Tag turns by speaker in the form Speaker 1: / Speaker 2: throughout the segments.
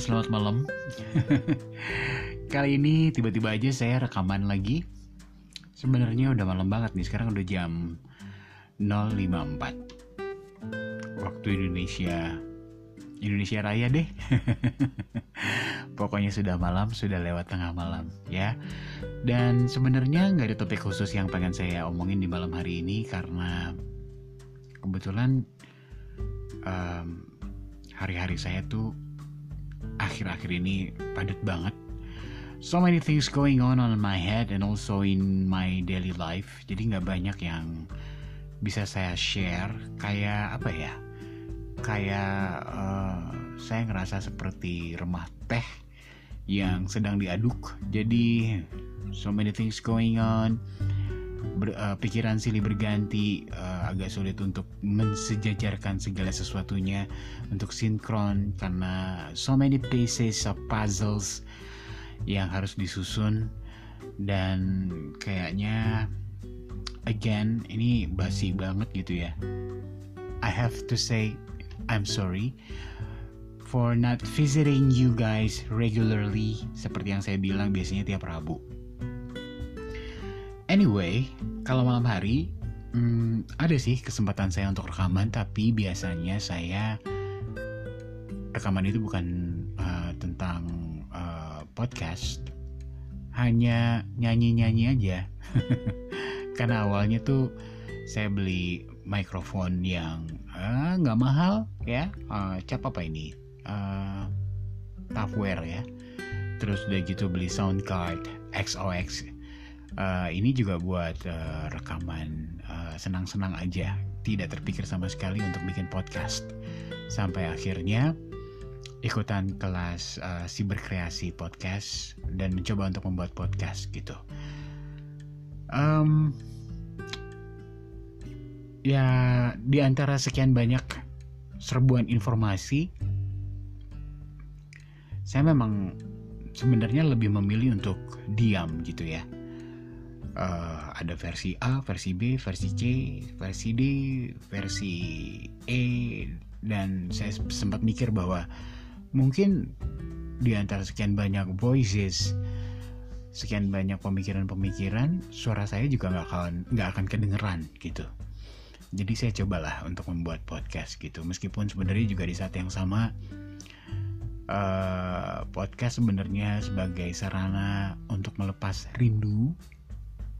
Speaker 1: selamat malam. Kali ini tiba-tiba aja saya rekaman lagi. Sebenarnya udah malam banget nih, sekarang udah jam 054. Waktu Indonesia Indonesia Raya deh. Pokoknya sudah malam, sudah lewat tengah malam ya. Dan sebenarnya nggak ada topik khusus yang pengen saya omongin di malam hari ini karena kebetulan um, hari-hari saya tuh akhir-akhir ini padat banget. So many things going on on my head and also in my daily life. Jadi nggak banyak yang bisa saya share. Kayak apa ya? Kayak uh, saya ngerasa seperti remah teh yang sedang diaduk. Jadi so many things going on ber, uh, pikiran silih berganti uh, agak sulit untuk mensejajarkan segala sesuatunya untuk sinkron karena so many pieces of puzzles yang harus disusun. Dan kayaknya again ini basi banget gitu ya. I have to say I'm sorry for not visiting you guys regularly seperti yang saya bilang biasanya tiap Rabu. Anyway, kalau malam hari hmm, ada sih kesempatan saya untuk rekaman, tapi biasanya saya rekaman itu bukan uh, tentang uh, podcast, hanya nyanyi-nyanyi aja. Karena awalnya tuh saya beli mikrofon yang eh, nggak uh, mahal ya, uh, cap apa ini? Uh, Tafware ya. Terus udah gitu beli sound card XOX uh, ini juga buat uh, rekaman uh, senang-senang aja. Tidak terpikir sama sekali untuk bikin podcast. Sampai akhirnya ikutan kelas uh, siberkreasi podcast dan mencoba untuk membuat podcast gitu. Um, ya di antara sekian banyak serbuan informasi saya memang sebenarnya lebih memilih untuk diam gitu ya uh, ada versi A, versi B, versi C, versi D, versi E dan saya sempat mikir bahwa mungkin di antara sekian banyak voices sekian banyak pemikiran-pemikiran suara saya juga nggak akan nggak akan kedengeran gitu. Jadi saya cobalah untuk membuat podcast gitu. Meskipun sebenarnya juga di saat yang sama uh, podcast sebenarnya sebagai sarana untuk melepas rindu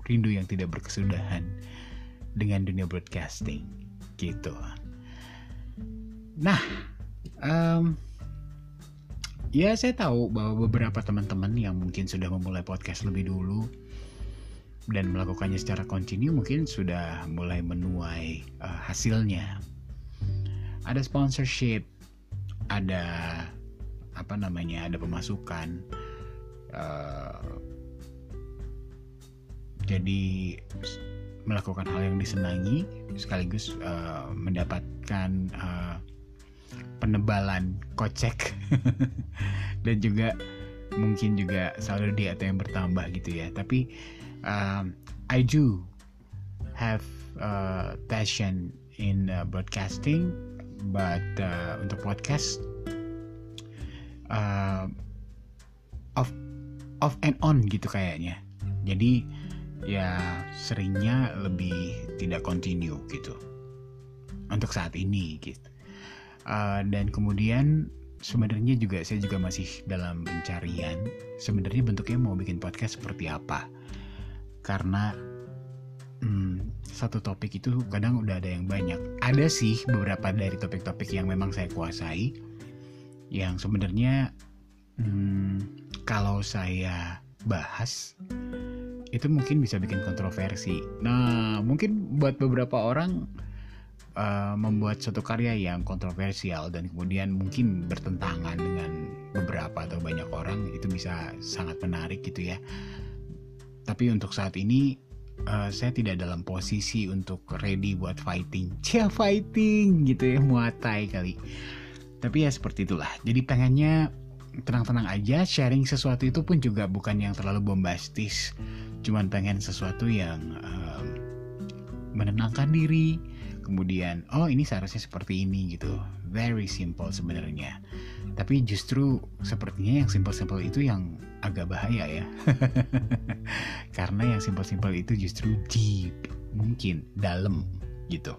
Speaker 1: rindu yang tidak berkesudahan dengan dunia broadcasting gitu. Nah, um, ya saya tahu bahwa beberapa teman-teman yang mungkin sudah memulai podcast lebih dulu dan melakukannya secara kontinu mungkin sudah mulai menuai uh, hasilnya. Ada sponsorship, ada apa namanya, ada pemasukan. Uh, jadi melakukan hal yang disenangi sekaligus uh, mendapatkan uh, penebalan kocek. Dan juga mungkin juga salary atau yang bertambah gitu ya. Tapi um, I do have uh, passion in uh, broadcasting but uh, untuk podcast uh, off off and on gitu kayaknya. Jadi ya seringnya lebih tidak kontinu gitu. Untuk saat ini gitu. Uh, dan kemudian sebenarnya juga saya juga masih dalam pencarian sebenarnya bentuknya mau bikin podcast seperti apa. Karena hmm, satu topik itu kadang udah ada yang banyak. Ada sih beberapa dari topik-topik yang memang saya kuasai yang sebenarnya hmm, kalau saya bahas itu mungkin bisa bikin kontroversi. Nah, mungkin buat beberapa orang uh, membuat suatu karya yang kontroversial dan kemudian mungkin bertentangan dengan beberapa atau banyak orang itu bisa sangat menarik gitu ya. Tapi untuk saat ini uh, saya tidak dalam posisi untuk ready buat fighting. Cia fighting gitu ya, muatai kali. Tapi ya seperti itulah. Jadi pengennya tenang-tenang aja, sharing sesuatu itu pun juga bukan yang terlalu bombastis cuman pengen sesuatu yang um, menenangkan diri. Kemudian oh ini seharusnya seperti ini gitu. Very simple sebenarnya. Tapi justru sepertinya yang simpel-simpel itu yang agak bahaya ya. Karena yang simpel-simpel itu justru deep mungkin dalam gitu.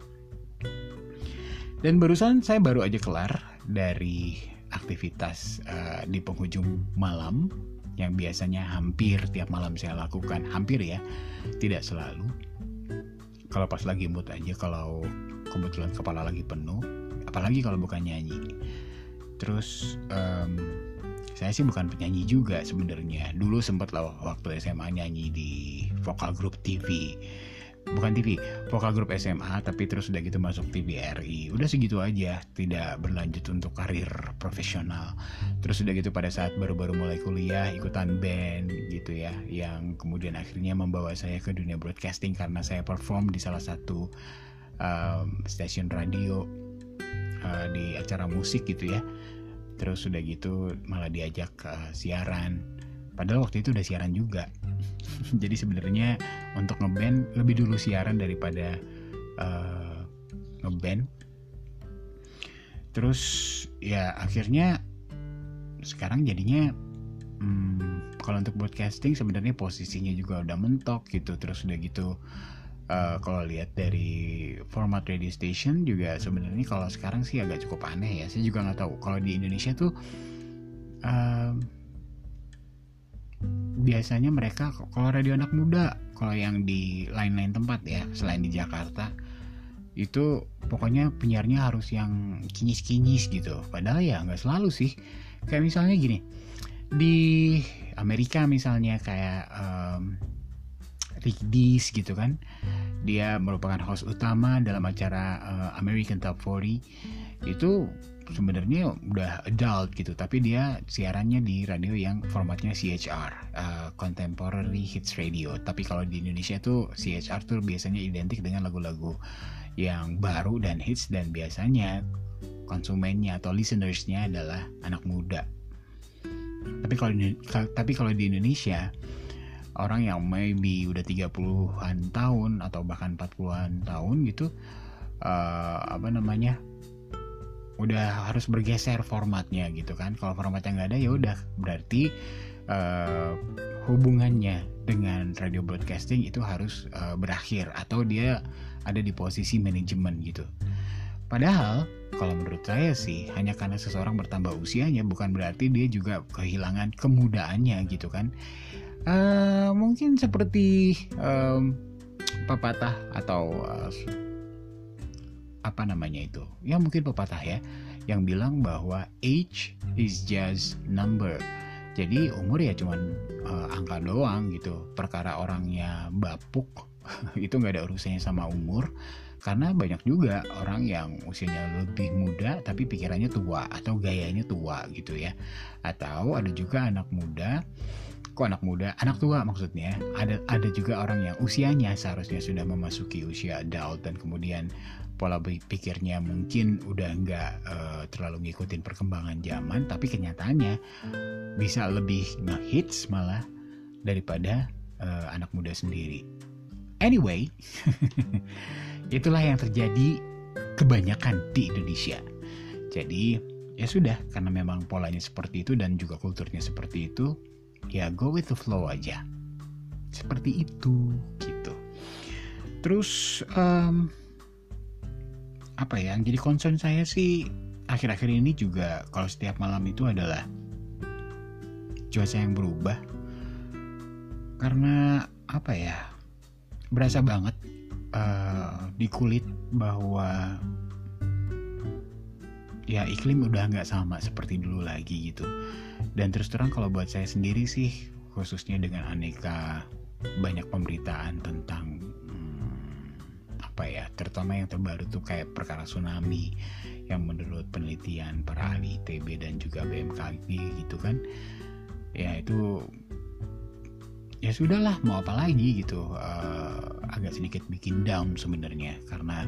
Speaker 1: Dan barusan saya baru aja kelar dari aktivitas uh, di penghujung malam yang biasanya hampir tiap malam saya lakukan hampir ya tidak selalu. Kalau pas lagi mood aja kalau kebetulan kepala lagi penuh apalagi kalau bukan nyanyi. Terus um, saya sih bukan penyanyi juga sebenarnya. Dulu sempat lah waktu SMA nyanyi di vokal grup TV bukan TV vokal grup SMA tapi terus udah gitu masuk TVRI udah segitu aja tidak berlanjut untuk karir profesional. Terus udah gitu pada saat baru-baru mulai kuliah ikutan band gitu ya yang kemudian akhirnya membawa saya ke dunia broadcasting karena saya perform di salah satu um, stasiun radio uh, di acara musik gitu ya. Terus udah gitu malah diajak ke siaran padahal waktu itu udah siaran juga. Jadi sebenarnya untuk ngeband lebih dulu siaran daripada uh, ngeband. Terus ya akhirnya sekarang jadinya hmm, kalau untuk broadcasting sebenarnya posisinya juga udah mentok gitu. Terus udah gitu uh, kalau lihat dari format radio station juga sebenarnya kalau sekarang sih agak cukup aneh ya. Saya juga nggak tahu. Kalau di Indonesia tuh uh, biasanya mereka kalau radio anak muda kalau yang di lain-lain tempat ya selain di Jakarta itu pokoknya penyiarnya harus yang kinyis-kinyis gitu. Padahal ya nggak selalu sih. Kayak misalnya gini di Amerika misalnya kayak um, Rick Dees gitu kan dia merupakan host utama dalam acara uh, American Top 40 itu sebenarnya udah adult gitu tapi dia siarannya di radio yang formatnya CHR uh, Contemporary Hits Radio. Tapi kalau di Indonesia tuh CHR tuh biasanya identik dengan lagu-lagu yang baru dan hits dan biasanya konsumennya atau listenersnya adalah anak muda. Tapi kalau tapi kalau di Indonesia orang yang maybe udah 30-an tahun atau bahkan 40-an tahun gitu uh, apa namanya udah harus bergeser formatnya gitu kan. Kalau formatnya nggak ada ya udah. Berarti uh, hubungannya dengan radio broadcasting itu harus uh, berakhir atau dia ada di posisi manajemen gitu. Padahal kalau menurut saya sih hanya karena seseorang bertambah usianya bukan berarti dia juga kehilangan kemudaannya gitu kan. Uh, mungkin seperti um, pepatah atau uh, apa namanya itu? Ya mungkin pepatah ya yang bilang bahwa age is just number. Jadi umur ya cuman uh, angka doang gitu. Perkara orangnya bapuk itu nggak ada urusannya sama umur. Karena banyak juga orang yang usianya lebih muda tapi pikirannya tua atau gayanya tua gitu ya. Atau ada juga anak muda kok anak muda? Anak tua maksudnya. Ada ada juga orang yang usianya seharusnya sudah memasuki usia adult dan kemudian pola pikirnya mungkin udah nggak uh, terlalu ngikutin perkembangan zaman tapi kenyataannya bisa lebih ngehits malah daripada uh, anak muda sendiri. Anyway itulah yang terjadi kebanyakan di Indonesia. Jadi ya sudah karena memang polanya seperti itu dan juga kulturnya seperti itu ya go with the flow aja. Seperti itu gitu. Terus um, apa ya yang jadi concern saya sih akhir-akhir ini juga kalau setiap malam itu adalah cuaca yang berubah. Karena apa ya berasa banget uh, di kulit bahwa ya iklim udah nggak sama seperti dulu lagi gitu. Dan terus terang kalau buat saya sendiri sih khususnya dengan aneka banyak pemberitaan tentang hmm, apa ya terutama yang terbaru tuh kayak perkara tsunami yang menurut penelitian para ahli ITB dan juga BMKG gitu kan ya itu ya sudahlah mau apa lagi gitu. Uh, agak sedikit bikin down sebenarnya karena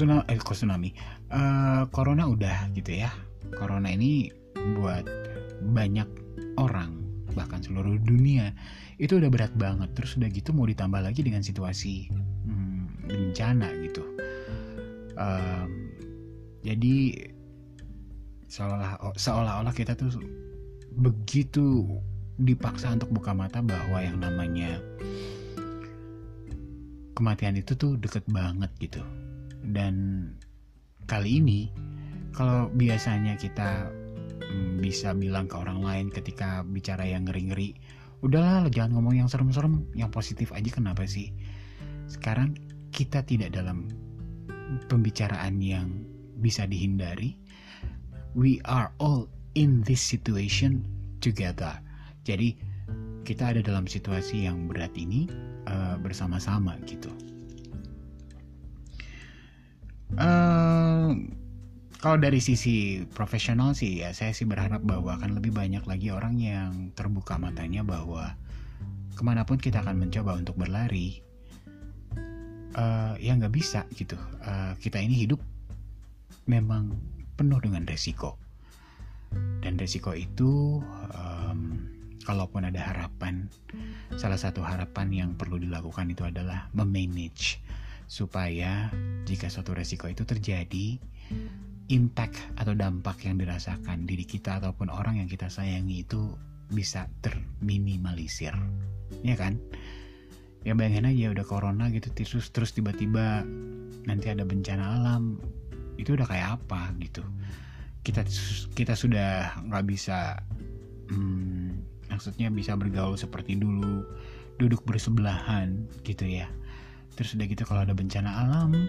Speaker 1: tsunami, eh tsunami, uh, corona udah gitu ya. Corona ini buat banyak orang bahkan seluruh dunia itu udah berat banget. Terus udah gitu mau ditambah lagi dengan situasi hmm, bencana gitu. Um, jadi seolah seolah-olah kita tuh begitu dipaksa untuk buka mata bahwa yang namanya kematian itu tuh deket banget gitu dan kali ini kalau biasanya kita mm, bisa bilang ke orang lain ketika bicara yang ngeri-ngeri udahlah jangan ngomong yang serem-serem yang positif aja kenapa sih? Sekarang kita tidak dalam pembicaraan yang bisa dihindari. We are all in this situation together. Jadi kita ada dalam situasi yang berat ini uh, bersama-sama gitu uh, kalau dari sisi profesional sih ya saya sih berharap bahwa akan lebih banyak lagi orang yang terbuka matanya bahwa ke mana pun kita akan mencoba untuk berlari uh, ya nggak bisa gitu. Uh, kita ini hidup memang penuh dengan resiko. Dan resiko itu um, kalaupun ada harapan salah satu harapan yang perlu dilakukan itu adalah memanage supaya jika suatu resiko itu terjadi impact atau dampak yang dirasakan diri kita ataupun orang yang kita sayangi itu bisa terminimalisir. Ya kan? Ya bayangin aja udah corona gitu terus terus tiba-tiba nanti ada bencana alam itu udah kayak apa gitu? Kita kita sudah nggak bisa hmm, maksudnya bisa bergaul seperti dulu duduk bersebelahan gitu ya terus udah gitu kalau ada bencana alam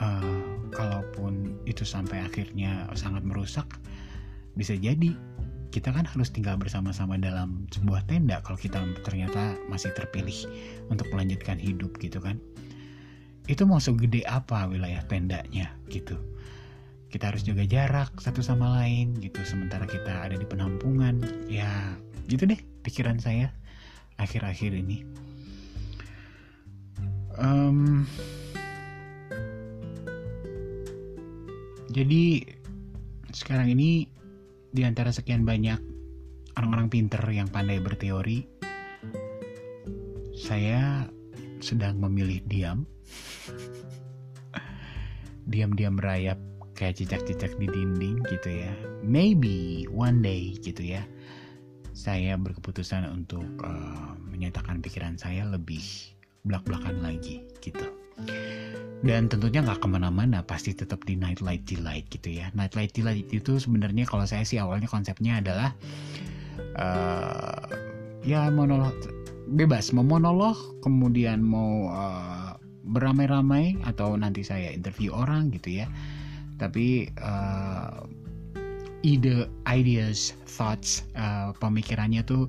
Speaker 1: uh, kalaupun itu sampai akhirnya sangat merusak bisa jadi kita kan harus tinggal bersama-sama dalam sebuah tenda kalau kita ternyata masih terpilih untuk melanjutkan hidup gitu kan. Itu mau segede apa wilayah tendanya gitu. Kita harus jaga jarak satu sama lain gitu sementara kita ada di penampungan. Ya gitu deh pikiran saya akhir-akhir ini um, Jadi sekarang ini di antara sekian banyak orang-orang pinter yang pandai berteori, saya sedang memilih diam. Diam-diam merayap kayak cicak-cicak di dinding gitu ya. Maybe one day gitu ya. Saya berkeputusan untuk uh, menyatakan pikiran saya lebih belak-belakan lagi gitu. Dan tentunya nggak ke mana-mana pasti tetap di nightlight delight gitu ya. Nightlight delight itu sebenarnya kalau saya sih awalnya konsepnya adalah uh, ya monolog bebas mau monolog kemudian mau uh, beramai-ramai atau nanti saya interview orang gitu ya. Tapi uh, ide ideas thoughts uh, pemikirannya tuh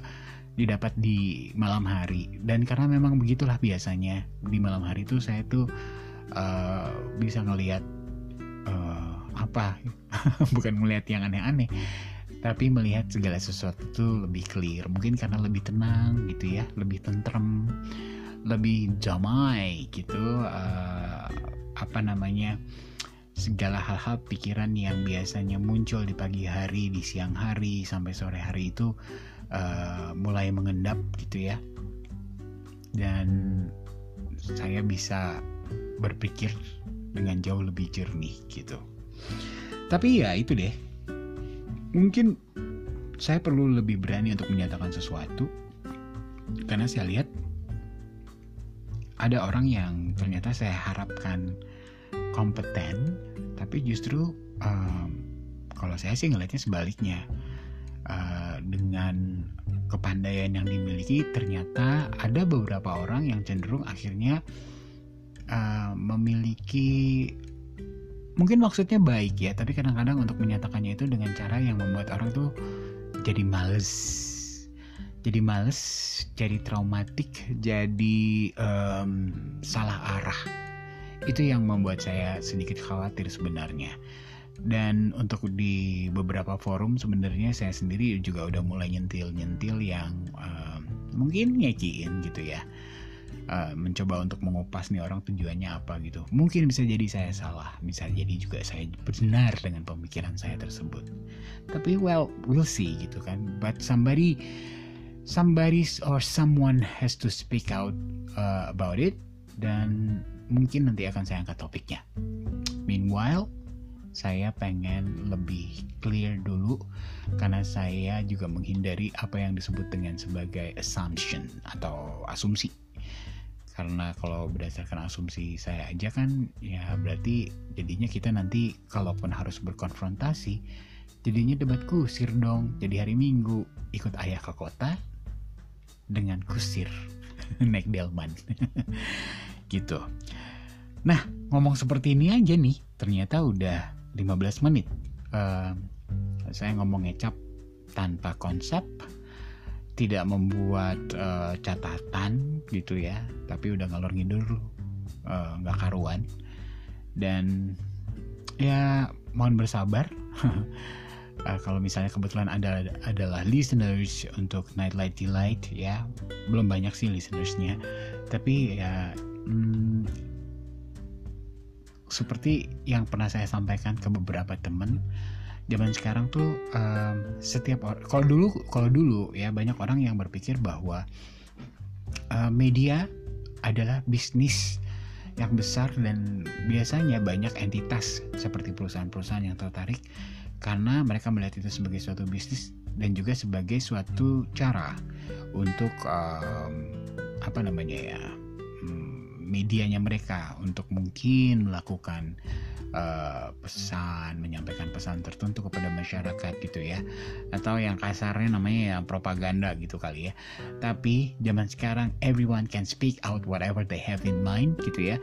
Speaker 1: didapat di malam hari. Dan karena memang begitulah biasanya di malam hari itu saya tuh uh, bisa ngelihat uh, apa? Bukan melihat yang aneh-aneh tapi melihat segala sesuatu itu lebih clear. Mungkin karena lebih tenang gitu ya lebih tentrem lebih damai gitu uh, apa namanya segala hal-hal pikiran yang biasanya muncul di pagi hari di siang hari sampai sore hari itu uh, mulai mengendap gitu ya dan saya bisa berpikir dengan jauh lebih jernih gitu. Tapi ya itu deh. Mungkin saya perlu lebih berani untuk menyatakan sesuatu karena saya lihat ada orang yang ternyata saya harapkan kompeten tapi justru um, kalau saya sih ngelihatnya sebaliknya. Uh, dengan kepandaian yang dimiliki ternyata ada beberapa orang yang cenderung akhirnya uh, memiliki mungkin maksudnya baik ya tapi kadang-kadang untuk menyatakannya itu dengan cara yang membuat orang tuh jadi males. Jadi males jadi traumatik jadi um, salah arah itu yang membuat saya sedikit khawatir sebenarnya dan untuk di beberapa forum sebenarnya saya sendiri juga udah mulai nyentil-nyentil yang um, mungkin nyekiin gitu ya uh, mencoba untuk mengupas nih orang tujuannya apa gitu. Mungkin bisa jadi saya salah, bisa jadi juga saya benar dengan pemikiran saya tersebut. Tapi well, we'll see gitu kan. But somebody, somebody or someone has to speak out uh, about it dan mungkin nanti akan saya angkat topiknya. Meanwhile, saya pengen lebih clear dulu karena saya juga menghindari apa yang disebut dengan sebagai assumption atau asumsi. Karena kalau berdasarkan asumsi saya aja kan ya berarti jadinya kita nanti kalaupun harus berkonfrontasi jadinya debat kusir dong. Jadi hari minggu ikut ayah ke kota dengan kusir naik delman gitu. Nah ngomong seperti ini aja nih ternyata udah 15 menit. Uh, saya ngomong ngecap tanpa konsep tidak membuat uh, catatan gitu ya tapi udah ngalor ngidur eh, nggak uh, karuan. Dan ya mohon bersabar. Uh, kalau misalnya kebetulan ada adalah listeners untuk Nightlight Delight ya belum banyak sih listenersnya. Tapi ya hmm, seperti yang pernah saya sampaikan ke beberapa teman zaman sekarang tuh um, setiap kalau dulu kalau dulu ya banyak orang yang berpikir bahwa uh, media adalah bisnis yang besar dan biasanya banyak entitas seperti perusahaan-perusahaan yang tertarik karena mereka melihat itu sebagai suatu bisnis dan juga sebagai suatu cara untuk um, apa namanya ya medianya mereka untuk mungkin melakukan uh, pesan, menyampaikan pesan tertentu kepada masyarakat gitu ya. Atau yang kasarnya namanya ya propaganda gitu kali ya. Tapi zaman sekarang everyone can speak out whatever they have in mind gitu ya.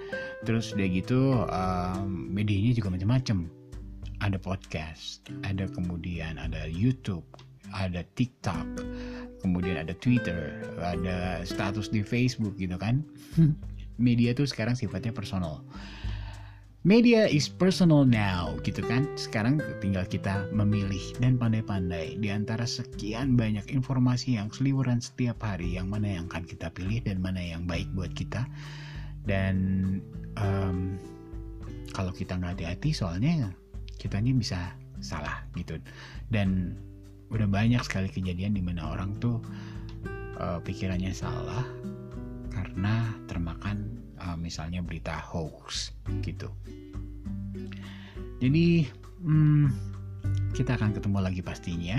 Speaker 1: Terus udah gitu um, medianya juga macam-macam. Ada podcast, ada kemudian ada YouTube, ada TikTok, kemudian ada Twitter, ada status di Facebook gitu kan. Media tuh sekarang sifatnya personal Media is personal now, gitu kan? Sekarang tinggal kita memilih dan pandai-pandai di antara sekian banyak informasi yang seliweran setiap hari, yang mana yang akan kita pilih dan mana yang baik buat kita. Dan um, kalau kita nggak hati-hati, soalnya kitanya bisa salah gitu. Dan udah banyak sekali kejadian di mana orang tuh uh, pikirannya salah karena termakan uh, misalnya berita hoax gitu. Jadi hmm, kita akan ketemu lagi pastinya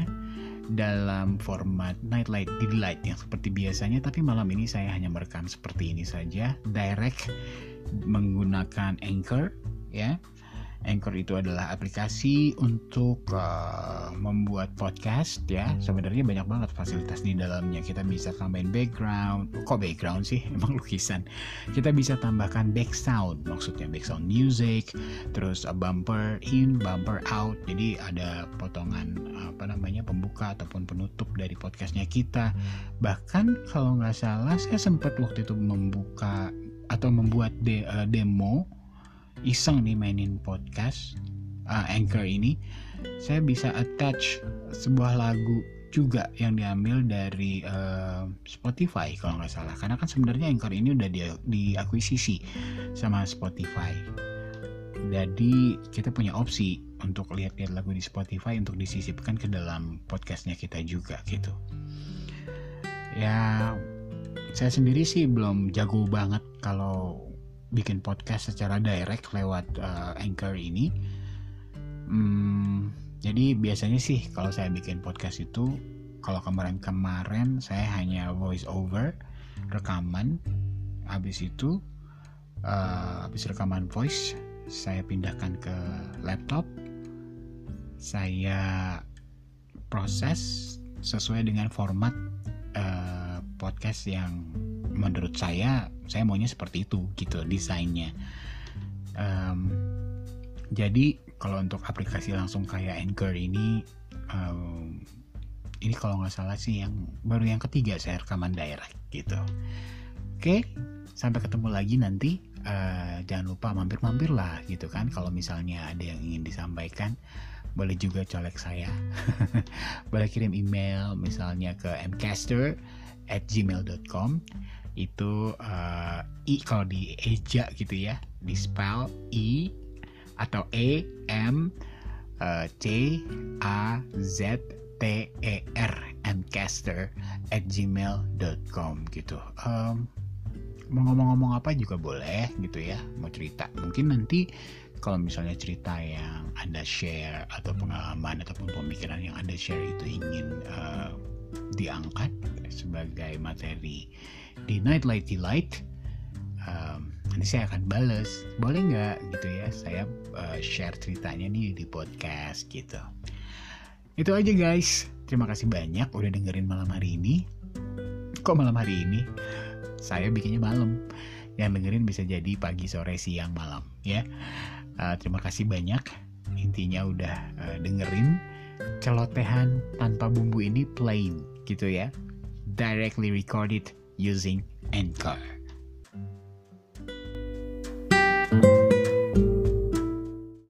Speaker 1: dalam format Nightlight Delight yang seperti biasanya tapi malam ini saya hanya merekam seperti ini saja direct menggunakan Anchor ya Anchor itu adalah aplikasi untuk uh, membuat podcast ya. Sebenarnya banyak banget fasilitas di dalamnya. Kita bisa tambahin background. Kok background sih? Emang lukisan. Kita bisa tambahkan back sound, maksudnya back sound music, terus bumper in, bumper out. Jadi ada potongan apa namanya pembuka ataupun penutup dari podcastnya kita. Bahkan kalau nggak salah saya sempat waktu itu membuka atau membuat de, uh, demo iseng nih mainin podcast uh, Anchor ini, saya bisa attach sebuah lagu juga yang diambil dari uh, Spotify kalau nggak salah. Karena kan sebenarnya Anchor ini udah di, diakuisisi sama Spotify. Jadi kita punya opsi untuk lihat-lihat lagu di Spotify untuk disisipkan ke dalam podcastnya kita juga gitu. Ya saya sendiri sih belum jago banget kalau bikin podcast secara direct lewat uh, Anchor ini. Hmm, jadi biasanya sih kalau saya bikin podcast itu, kalau kemarin-kemarin saya hanya voice over, rekaman, habis itu, uh, habis rekaman voice, saya pindahkan ke laptop, saya proses sesuai dengan format uh, podcast yang menurut saya saya maunya seperti itu gitu desainnya. Um, jadi kalau untuk aplikasi langsung kayak Anchor ini um, ini kalau nggak salah sih yang baru yang ketiga saya rekaman daerah gitu. Oke sampai ketemu lagi nanti. Uh, jangan lupa mampir-mampir lah gitu kan. Kalau misalnya ada yang ingin disampaikan boleh juga colek saya. Boleh kirim email misalnya ke mcaster at gmail.com itu uh, i kalau di eja gitu ya di spell i atau e m uh, c a z t e r mcaster at gmail.com gitu. Um, mau ngomong-ngomong apa juga boleh gitu ya mau cerita. Mungkin nanti kalau misalnya cerita yang anda share atau pengalaman ataupun pemikiran yang anda share itu ingin uh, diangkat sebagai materi. Di Night Light Delight um, nanti saya akan bales. Boleh nggak gitu ya saya uh, share ceritanya nih di podcast gitu. Itu aja guys. Terima kasih banyak udah dengerin malam hari ini. Kok malam hari ini? Saya bikinnya malam. Yang dengerin bisa jadi pagi sore siang malam ya. Uh, terima kasih banyak. Intinya udah uh, dengerin celotehan tanpa bumbu ini plain gitu ya. Directly recorded using Anchor.